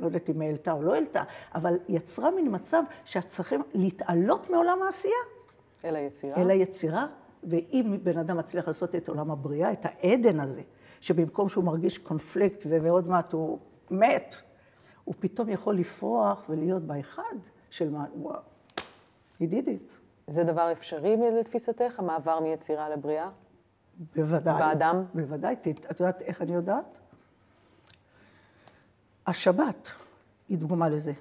לא יודעת אם העלתה או לא העלתה, אבל יצרה מין מצב שאת צריכים להתעלות מעולם העשייה. אל היצירה? אל היצירה, ואם בן אדם מצליח לעשות את עולם הבריאה, את העדן הזה, שבמקום שהוא מרגיש קונפליקט ועוד מעט הוא מת, הוא פתאום יכול לפרוח ולהיות באחד של מה, וואו, he did it. זה דבר אפשרי לתפיסתך, המעבר מיצירה לבריאה? בוודאי. באדם? בוודאי. את יודעת איך אני יודעת? השבת היא דוגמה לזה.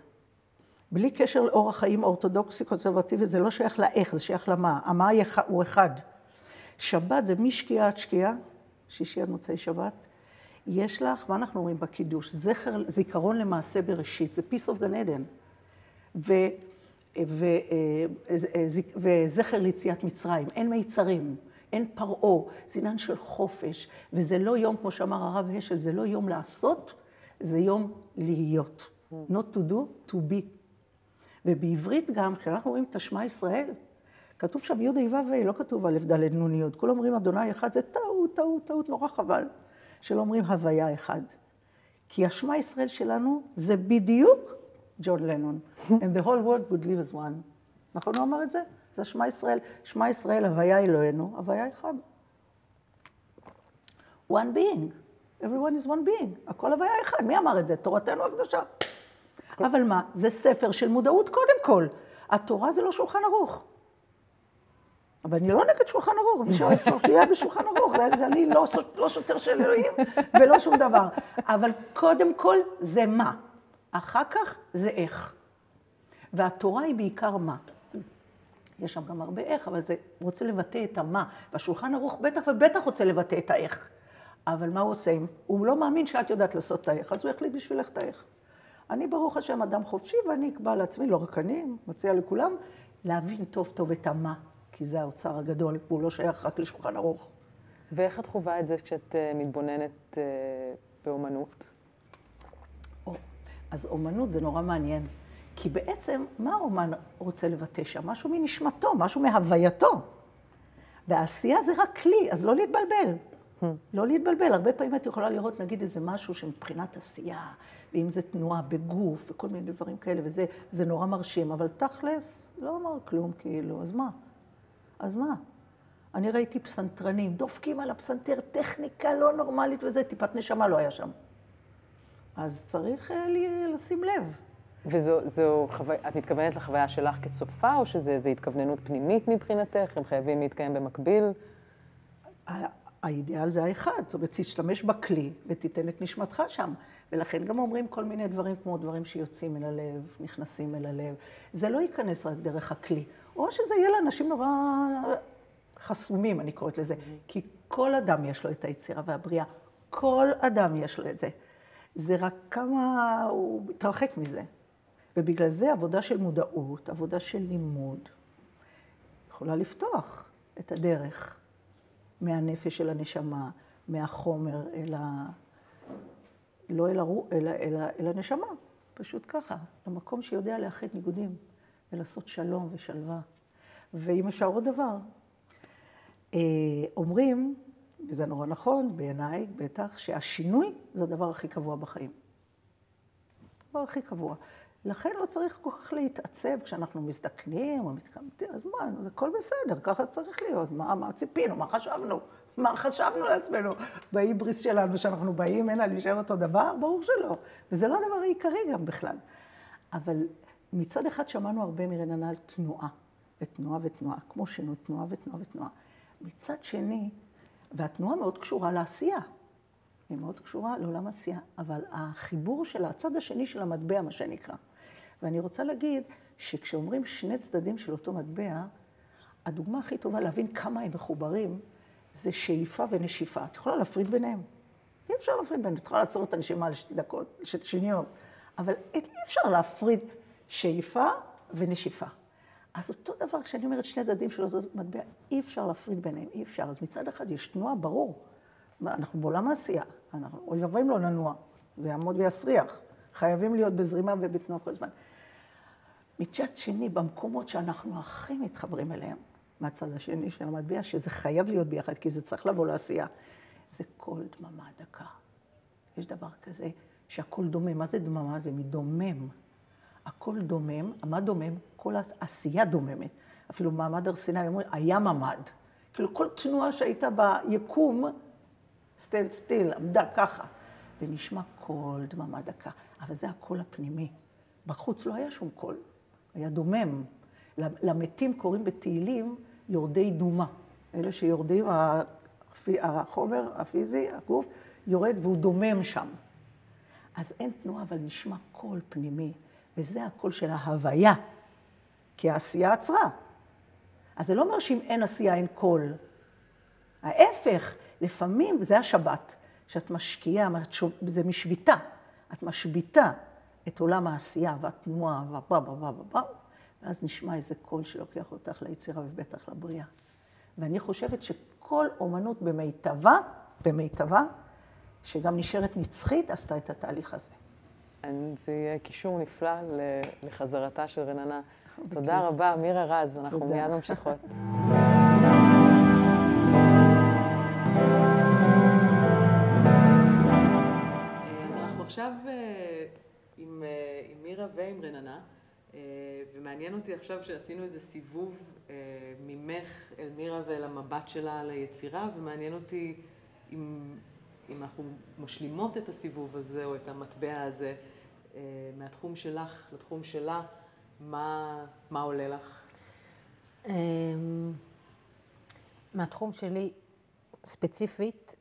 בלי קשר לאורח חיים אורתודוקסי קונסרבטיבי, זה לא שייך לאיך, זה שייך למה. המה הוא אחד. שבת זה משקיעה עד שקיעה, שישי עד מוצאי שבת. יש לך, מה אנחנו אומרים בקידוש? זכר, זיכרון למעשה בראשית, זה peace of גן עדן. ו, ו, וזכר ליציאת מצרים, אין מיצרים, אין פרעה, זה עניין של חופש, וזה לא יום, כמו שאמר הרב השל, זה לא יום לעשות, זה יום להיות. Not to do, to be. ובעברית גם, כשאנחנו אומרים את השמע ישראל, כתוב שם י' ה' ו' לא כתוב א' ד' נ' י', כולם אומרים אדוני אחד, זה טעות, טעות, טעות, נורא חבל, שלא אומרים הוויה אחד. כי השמע ישראל שלנו זה בדיוק ג'ון לנון. And the whole world would live as one. נכון הוא אמר את זה? זה שמע ישראל, שמע ישראל, הוויה אלוהינו, הוויה אחד. one being. Everyone is one being. הכל הוויה אחד. מי אמר את זה? תורתנו הקדושה. אבל מה? זה ספר של מודעות קודם כל. התורה זה לא שולחן ערוך. אבל אני לא נגד שולחן ערוך, מי שאוהב שיהיה בשולחן ערוך, זה, זה אני לא, לא שוטר של אלוהים ולא שום דבר. אבל קודם כל זה מה, אחר כך זה איך. והתורה היא בעיקר מה. יש שם גם הרבה איך, אבל זה רוצה לבטא את המה. והשולחן ערוך בטח ובטח רוצה לבטא את האיך. אבל מה הוא עושה? הוא לא מאמין שאת יודעת לעשות את האיך, אז הוא יחליט בשבילך את האיך. אני ברוך השם אדם חופשי ואני אקבע לעצמי, לא רק אני, מציע לכולם, להבין טוב טוב את המה, כי זה האוצר הגדול, והוא לא שייך רק לשולחן ארוך. ואיך את חווה את זה כשאת uh, מתבוננת uh, באומנות? או, אז אומנות זה נורא מעניין, כי בעצם מה האומן רוצה לבטא שם? משהו מנשמתו, משהו מהווייתו. והעשייה זה רק כלי, אז לא להתבלבל. לא להתבלבל. הרבה פעמים את יכולה לראות, נגיד, איזה משהו שמבחינת עשייה, ואם זה תנועה בגוף וכל מיני דברים כאלה, וזה נורא מרשים, אבל תכלס, לא אמר כלום כאילו, אז מה? אז מה? אני ראיתי פסנתרנים, דופקים על הפסנתר, טכניקה לא נורמלית וזה, טיפת נשמה לא היה שם. אז צריך אה, לשים לב. וזו חוויה, את מתכוונת לחוויה שלך כצופה, או שזה התכווננות פנימית מבחינתך? הם חייבים להתקיים במקביל? האידיאל זה האחד, זאת אומרת, תשתמש בכלי ותיתן את נשמתך שם. ולכן גם אומרים כל מיני דברים כמו דברים שיוצאים אל הלב, נכנסים אל הלב. זה לא ייכנס רק דרך הכלי. או שזה יהיה לאנשים נורא חסומים, אני קוראת לזה. כי כל אדם יש לו את היצירה והבריאה. כל אדם יש לו את זה. זה רק כמה הוא מתרחק מזה. ובגלל זה עבודה של מודעות, עבודה של לימוד, יכולה לפתוח את הדרך מהנפש אל הנשמה, מהחומר אל ה... לא אל, הרו... אל, אל, אל הנשמה, פשוט ככה, למקום שיודע לאחד ניגודים ולעשות שלום ושלווה. ואם אפשר עוד דבר, אה, אומרים, וזה נורא נכון בעיניי, בטח, שהשינוי זה הדבר הכי קבוע בחיים. הדבר הכי קבוע. לכן לא צריך כל כך להתעצב כשאנחנו מזדקנים או מתקמטים, אז מה, זה הכל בסדר, ככה זה צריך להיות. מה, מה ציפינו, מה חשבנו? מה חשבנו לעצמנו בהיבריס שלנו, שאנחנו באים הנה להישאר אותו דבר? ברור שלא. וזה לא הדבר העיקרי גם בכלל. אבל מצד אחד שמענו הרבה מרננה על תנועה, ותנועה ותנועה, כמו שינוי תנועה ותנועה ותנועה. מצד שני, והתנועה מאוד קשורה לעשייה. היא מאוד קשורה לעולם עשייה, אבל החיבור של הצד השני של המטבע, מה שנקרא. ואני רוצה להגיד שכשאומרים שני צדדים של אותו מטבע, הדוגמה הכי טובה להבין כמה הם מחוברים, זה שאיפה ונשיפה. את יכולה להפריד ביניהם. אי אפשר להפריד ביניהם. את יכולה לעצור את הנשימה לשתי דקות, לשתי שניות, אבל אי אפשר להפריד שאיפה ונשיפה. אז אותו דבר, כשאני אומרת שני צדדים של אותו מטבע, אי אפשר להפריד ביניהם, אי אפשר. אז מצד אחד יש תנועה, ברור. אנחנו בעולם העשייה, אוי ואבוי אם לא ננוע, ויעמוד ויסריח. חייבים להיות בזרימה ובתנועה כל הזמן. מצד שני, במקומות שאנחנו הכי מתחברים אליהם, מהצד השני של המטבע, שזה חייב להיות ביחד, כי זה צריך לבוא לעשייה, זה כל דממה דקה. יש דבר כזה שהכל דומם. מה זה דממה? זה מדומם. הכל דומם. מה דומם? כל העשייה דוממת. אפילו מעמד הר סיני אומרים, היה עמד. כאילו כל תנועה שהייתה ביקום, stand still, עמדה ככה. ונשמע קול דממה דקה. אבל זה הקול הפנימי. בחוץ לא היה שום קול, היה דומם. למתים קוראים בתהילים יורדי דומה. אלה שיורדים, החומר הפיזי, הגוף, יורד והוא דומם שם. אז אין תנועה, אבל נשמע קול פנימי, וזה הקול של ההוויה, כי העשייה עצרה. אז זה לא אומר שאם אין עשייה אין קול. ההפך, לפעמים, זה השבת, שאת משקיעה, זה משביתה, את משביתה את עולם העשייה והתנועה והבא, בא, בא, בא, בא, ואז נשמע איזה קול שלוקח אותך ליצירה ובטח לבריאה. ואני חושבת שכל אומנות במיטבה, במיטבה, שגם נשארת נצחית, עשתה את התהליך הזה. זה יהיה קישור נפלא לחזרתה של רננה. תודה רבה, מירה רז, אנחנו מיד ממשיכות. עכשיו אה, עם, אה, עם מירה ועם רננה. אה, ומעניין אותי עכשיו שעשינו איזה סיבוב ממך אל מירה ואל המבט שלה על היצירה, ומעניין אותי אם, אם אנחנו משלימות את הסיבוב הזה או את המטבע הזה מהתחום שלך לתחום שלה, מה, מה עולה לך? אמ, מהתחום שלי ספציפית,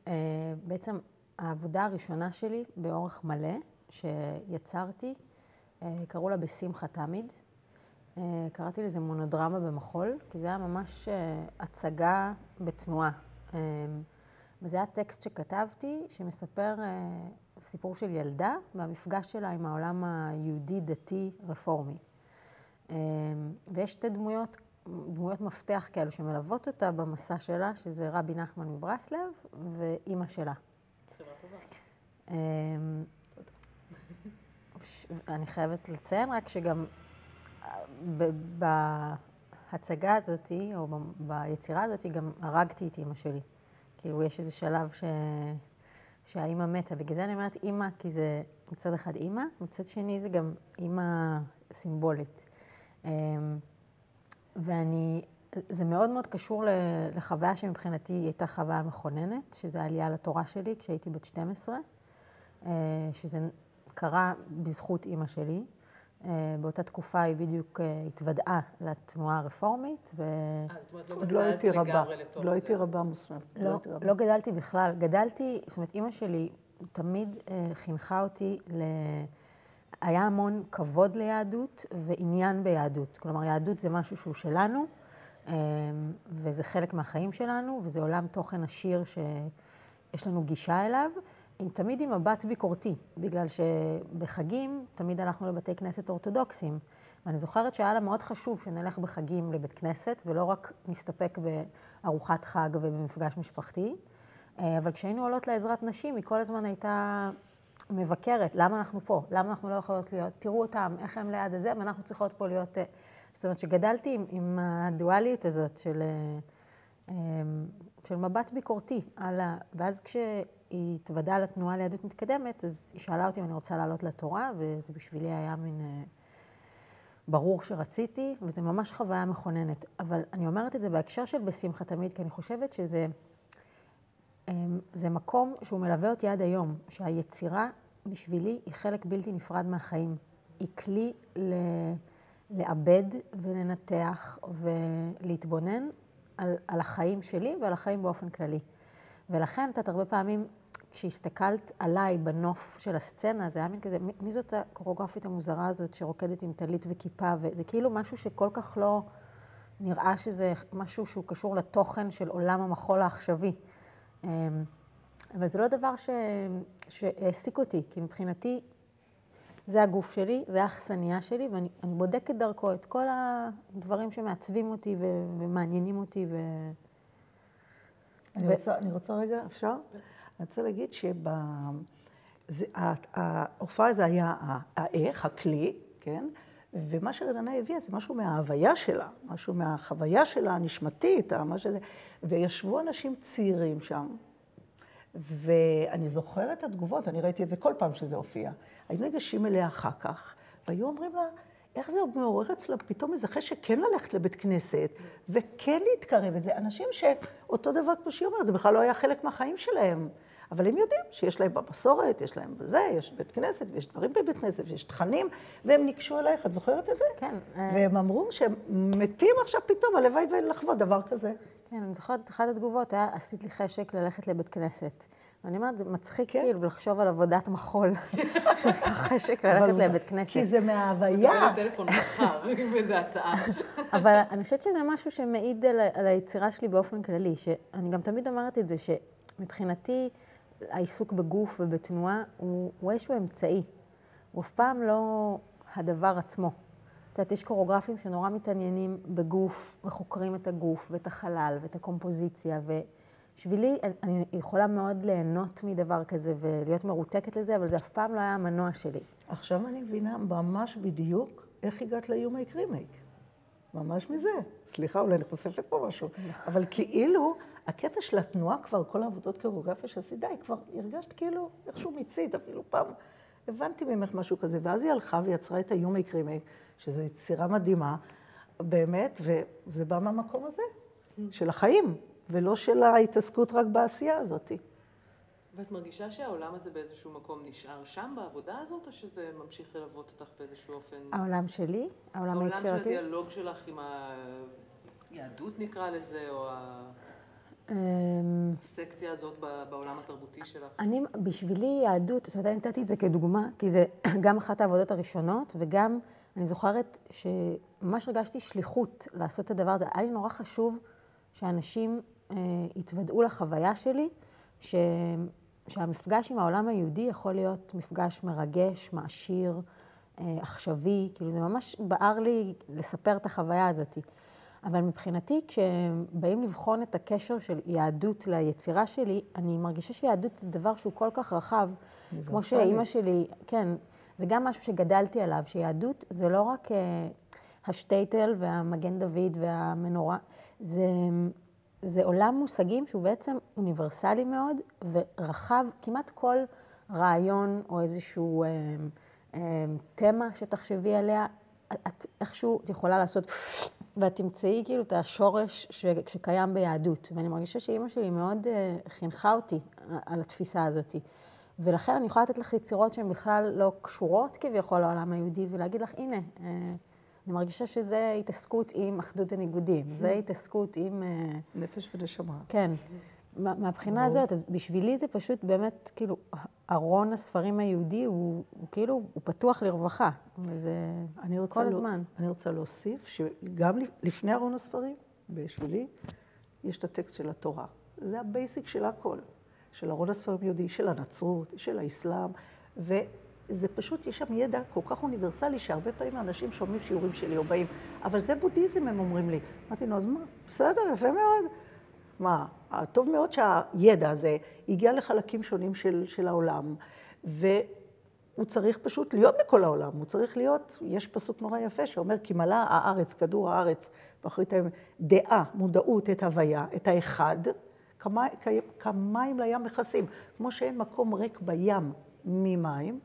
בעצם העבודה הראשונה שלי באורך מלא, שיצרתי, אה, קראו לה בשמחה תמיד. אה, קראתי לזה מונודרמה במחול, כי זה היה ממש אה, הצגה בתנועה. וזה היה טקסט שכתבתי, שמספר סיפור של ילדה והמפגש שלה עם העולם היהודי-דתי-רפורמי. ויש שתי דמויות, דמויות מפתח כאלו שמלוות אותה במסע שלה, שזה רבי נחמן מברסלב ואימא שלה. טובה. אני חייבת לציין רק שגם אה, בהצגה הזאת, או ביצירה הזאת, גם הרגתי את אימא שלי. כאילו, יש איזה שלב ש... שהאימא מתה. בגלל זה אני אומרת אימא, כי זה מצד אחד אימא, מצד שני זה גם אימא סימבולית. אמ, ואני, זה מאוד מאוד קשור לחוויה שמבחינתי הייתה חוויה מכוננת, שזה העלייה לתורה שלי כשהייתי בת 12, אה, שזה קרה בזכות אימא שלי, באותה תקופה היא בדיוק התוודעה לתנועה הרפורמית. ו... עוד לא הייתי רבה, לא הייתי רבה מוסמכת. לא, לא גדלתי בכלל. גדלתי, זאת אומרת, אימא שלי תמיד חינכה אותי ל... היה המון כבוד ליהדות ועניין ביהדות. כלומר, יהדות זה משהו שהוא שלנו, וזה חלק מהחיים שלנו, וזה עולם תוכן עשיר שיש לנו גישה אליו. עם, תמיד עם מבט ביקורתי, בגלל שבחגים תמיד הלכנו לבתי כנסת אורתודוקסים. ואני זוכרת שהיה לה מאוד חשוב שנלך בחגים לבית כנסת, ולא רק נסתפק בארוחת חג ובמפגש משפחתי. אה, אבל כשהיינו עולות לעזרת נשים, היא כל הזמן הייתה מבקרת, למה אנחנו פה? למה אנחנו לא יכולות להיות? תראו אותם, איך הם ליד הזה, ואנחנו צריכות פה להיות... זאת אומרת, שגדלתי עם, עם הדואליות הזאת של, אה, של מבט ביקורתי על ה... ואז כש... היא התוודעה לתנועה ליהדות מתקדמת, אז היא שאלה אותי אם אני רוצה לעלות לתורה, וזה בשבילי היה מין אה, ברור שרציתי, וזו ממש חוויה מכוננת. אבל אני אומרת את זה בהקשר של בשמחה תמיד, כי אני חושבת שזה אה, זה מקום שהוא מלווה אותי עד היום, שהיצירה בשבילי היא חלק בלתי נפרד מהחיים. היא כלי ל... לעבד ולנתח ולהתבונן על, על החיים שלי ועל החיים באופן כללי. ולכן, את הרבה פעמים כשהסתכלת עליי בנוף של הסצנה, זה היה מין כזה, מי, זאת הקוריאוגרפית המוזרה הזאת שרוקדת עם טלית וכיפה, וזה כאילו משהו שכל כך לא נראה שזה משהו שהוא קשור לתוכן של עולם המחול העכשווי. אמ, אבל זה לא דבר. שהעסיק אותי, כי מבחינתי זה הגוף שלי, זה האכסניה שלי, ואני בודקת דרכו את כל הדברים שמעצבים אותי ומעניינים אותי. ו... אני, ו... רוצה, אני רוצה רגע, אפשר? אני רוצה להגיד שההופעה זה היה האיך, הכלי, כן? ומה שרננה הביאה זה משהו מההוויה שלה, משהו מהחוויה שלה הנשמתית, מה שזה, וישבו אנשים צעירים שם, ואני זוכרת את התגובות, אני ראיתי את זה כל פעם שזה הופיע. היו ניגשים אליה אחר כך, והיו אומרים לה, איך זה מעורר אצלה פתאום איזה חשק כן ללכת לבית כנסת, וכן להתקרב את זה. אנשים שאותו דבר כמו שהיא אומרת, זה בכלל לא היה חלק מהחיים שלהם. אבל הם יודעים שיש להם במסורת, יש להם בזה, יש בית כנסת, ויש דברים בבית כנסת, ויש תכנים, והם ניגשו אלייך, את זוכרת את זה? כן. והם אמרו שהם מתים עכשיו פתאום, הלוואי ולחוות דבר כזה. כן, אני זוכרת, אחת התגובות היה, עשית לי חשק ללכת לבית כנסת. ואני אומרת, זה מצחיק כן. כאילו לחשוב על עבודת מחול, שעושה חשק ללכת לבית כנסת. כי זה מההוויה. מקבל טלפון מחר עם איזו הצעה. אבל אני חושבת שזה משהו שמעיד על, על היצירה שלי באופן כללי, שאני גם תמיד אומרת את זה, שמבחינתי העיסוק בגוף ובתנועה הוא, הוא איזשהו אמצעי. הוא אף פעם לא הדבר עצמו. את יודעת, יש קוריאוגרפים שנורא מתעניינים בגוף, וחוקרים את הגוף, ואת החלל, ואת הקומפוזיציה, ו... בשבילי, אני יכולה מאוד ליהנות מדבר כזה ולהיות מרותקת לזה, אבל זה אף פעם לא היה המנוע שלי. עכשיו אני מבינה ממש בדיוק איך הגעת היקרימייק. ממש מזה. סליחה, אולי אני חושפת פה משהו. אבל כאילו, הקטע של התנועה כבר, כל העבודות קוריאוגרפיה שעשית, די, כבר הרגשת כאילו איכשהו מיצית, אפילו פעם הבנתי ממך משהו כזה. ואז היא הלכה ויצרה את היקרימייק, שזו יצירה מדהימה, באמת, וזה בא מהמקום הזה, של החיים. ולא של ההתעסקות רק בעשייה הזאת. ואת מרגישה שהעולם הזה באיזשהו מקום נשאר שם בעבודה הזאת, או שזה ממשיך ללוות אותך באיזשהו אופן? העולם שלי? העולם היצירתי? העולם של הדיאלוג שלך עם היהדות נקרא לזה, או אמ, הסקציה הזאת בעולם התרבותי שלך? אני, בשבילי יהדות, זאת אומרת, אני נתתי את זה כדוגמה, כי זה גם אחת העבודות הראשונות, וגם אני זוכרת שממש הרגשתי שליחות לעשות את הדבר הזה. היה לי נורא חשוב שאנשים התוודעו לחוויה שלי, ש... שהמפגש עם העולם היהודי יכול להיות מפגש מרגש, מעשיר, עכשווי, כאילו זה ממש בער לי לספר את החוויה הזאת. אבל מבחינתי, כשבאים לבחון את הקשר של יהדות ליצירה שלי, אני מרגישה שיהדות זה דבר שהוא כל כך רחב, כמו שאימא שלי, כן, זה גם משהו שגדלתי עליו, שיהדות זה לא רק השטייטל והמגן דוד והמנורה, זה... זה עולם מושגים שהוא בעצם אוניברסלי מאוד ורחב, כמעט כל רעיון או איזשהו אה, אה, תמה שתחשבי עליה, את איכשהו את יכולה לעשות, ואת תמצאי כאילו את השורש ש, שקיים ביהדות. ואני מרגישה שאימא שלי מאוד אה, חינכה אותי על התפיסה הזאת. ולכן אני יכולה לתת לך יצירות שהן בכלל לא קשורות כביכול לעולם היהודי, ולהגיד לך, הנה, אה, אני מרגישה שזה התעסקות עם אחדות הניגודים, זה התעסקות עם... אה, נפש ונשמה. כן. מה- מהבחינה הזאת, אז בשבילי זה פשוט באמת, כאילו, ארון הספרים היהודי הוא, הוא כאילו, הוא פתוח לרווחה. וזה אני רוצה כל לא- הזמן. אני רוצה להוסיף שגם לפני ארון הספרים, בשבילי, יש את הטקסט של התורה. זה ה basic של הכל. של ארון הספרים היהודי, של הנצרות, של האסלאם, וזה פשוט, יש שם ידע כל כך אוניברסלי, שהרבה פעמים אנשים שומעים שיעורים שלי או באים, אבל זה בודהיזם, הם אומרים לי. אמרתי, נו, אז מה? בסדר, יפה מאוד. מה, טוב מאוד שהידע הזה הגיע לחלקים שונים של, של העולם, והוא צריך פשוט להיות בכל העולם, הוא צריך להיות, יש פסוק נורא יפה שאומר, כי מלאה הארץ, כדור הארץ, באחרית הימים, דעה, מודעות, את הוויה, את האחד, כמה- כ- כמים לים מכסים. כמו שאין מקום ריק בים ממים,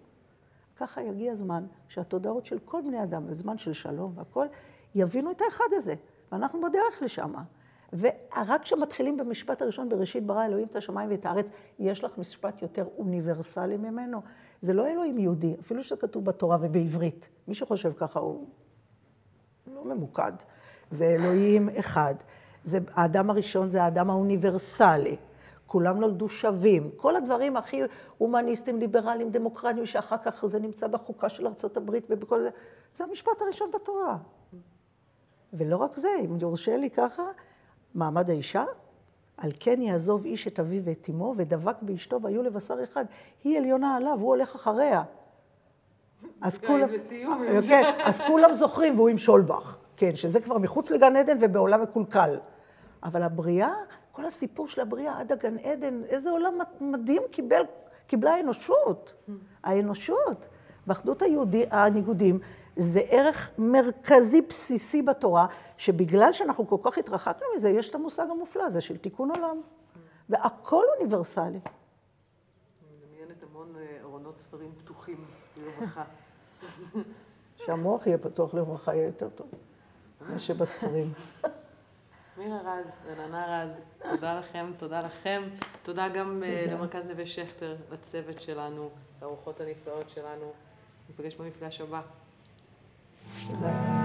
ככה יגיע הזמן שהתודעות של כל בני אדם, בזמן של שלום והכול, יבינו את האחד הזה, ואנחנו בדרך לשם. ורק כשמתחילים במשפט הראשון, בראשית ברא אלוהים את השמיים ואת הארץ, יש לך משפט יותר אוניברסלי ממנו. זה לא אלוהים יהודי, אפילו שזה כתוב בתורה ובעברית. מי שחושב ככה הוא לא ממוקד. זה אלוהים אחד. זה, האדם הראשון זה האדם האוניברסלי. כולם נולדו שווים. כל הדברים הכי הומניסטיים, ליברליים, דמוקרטיים, שאחר כך זה נמצא בחוקה של ארה"ב ובכל זה, זה המשפט הראשון בתורה. ולא רק זה, אם יורשה לי ככה, מעמד האישה, על כן יעזוב איש את אביו ואת אמו, ודבק באשתו והיו לבשר אחד. היא עליונה עליו, הוא הולך אחריה. אז כולם... לסיום. כן, אז כולם זוכרים, והוא עם שולבך. כן, שזה כבר מחוץ לגן עדן ובעולם מקולקל. אבל הבריאה, כל הסיפור של הבריאה עד הגן עדן, איזה עולם מדהים קיבל, קיבלה האנושות. האנושות. באחדות היהודי, הניגודים, זה ערך מרכזי בסיסי בתורה, שבגלל שאנחנו כל כך התרחקנו מזה, יש את המושג המופלא הזה של תיקון עולם. והכל אוניברסלי. מדמיינת המון אה, ארונות ספרים פתוחים לרווחה. שהמוח יהיה פתוח לרווחה יהיה יותר טוב. מה שבספרים. מירה רז רננה רז, תודה לכם, תודה לכם. תודה גם אה, תודה. למרכז נווה שכטר, לצוות שלנו, לארוחות הנפלאות שלנו. ניפגש במפגש הבא. תודה.